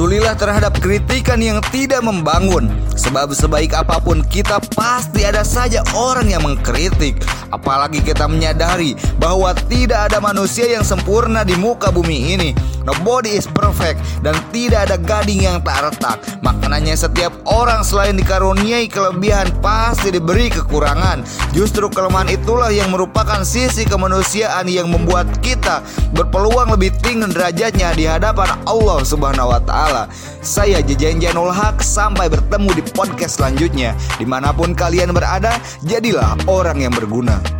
tulilah terhadap kritikan yang tidak membangun. Sebab sebaik apa pun kita pasti ada saja orang yang mengkritik. Apalagi kita menyadari bahwa tidak ada manusia yang sempurna di muka bumi ini. Nobody is perfect dan tidak ada gading yang tak retak. Maknanya setiap orang selain dikaruniai kelebihan pasti diberi kekurangan. Justru kelemahan itulah yang merupakan sisi kemanusiaan yang membuat kita berpeluang lebih tinggi derajatnya di hadapan Allah Subhanahu wa Saya Jejen Janul Haq sampai bertemu di podcast selanjutnya. Di mana pun kalian berada, jadilah orang yang berguna.